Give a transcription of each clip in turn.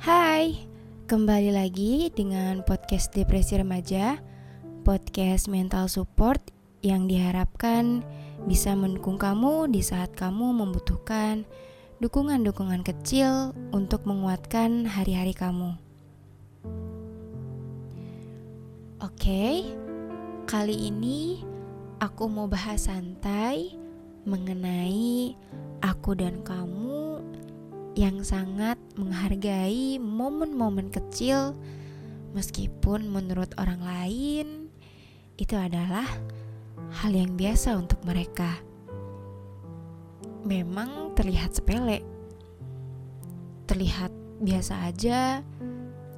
Hai, kembali lagi dengan podcast Depresi Remaja, podcast mental support yang diharapkan bisa mendukung kamu di saat kamu membutuhkan dukungan-dukungan kecil untuk menguatkan hari-hari kamu. Oke, kali ini aku mau bahas santai mengenai aku dan kamu yang sangat menghargai momen-momen kecil meskipun menurut orang lain itu adalah hal yang biasa untuk mereka. Memang terlihat sepele. Terlihat biasa aja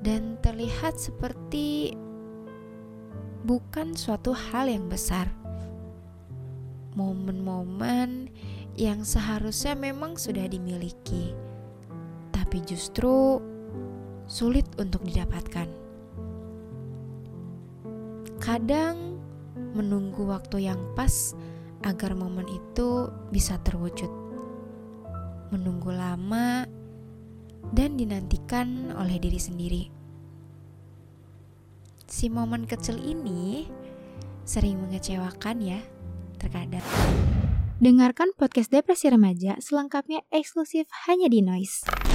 dan terlihat seperti bukan suatu hal yang besar. Momen-momen yang seharusnya memang sudah dimiliki tapi justru sulit untuk didapatkan. Kadang menunggu waktu yang pas agar momen itu bisa terwujud. Menunggu lama dan dinantikan oleh diri sendiri. Si momen kecil ini sering mengecewakan ya, terkadang. Dengarkan podcast Depresi Remaja selengkapnya eksklusif hanya di Noise.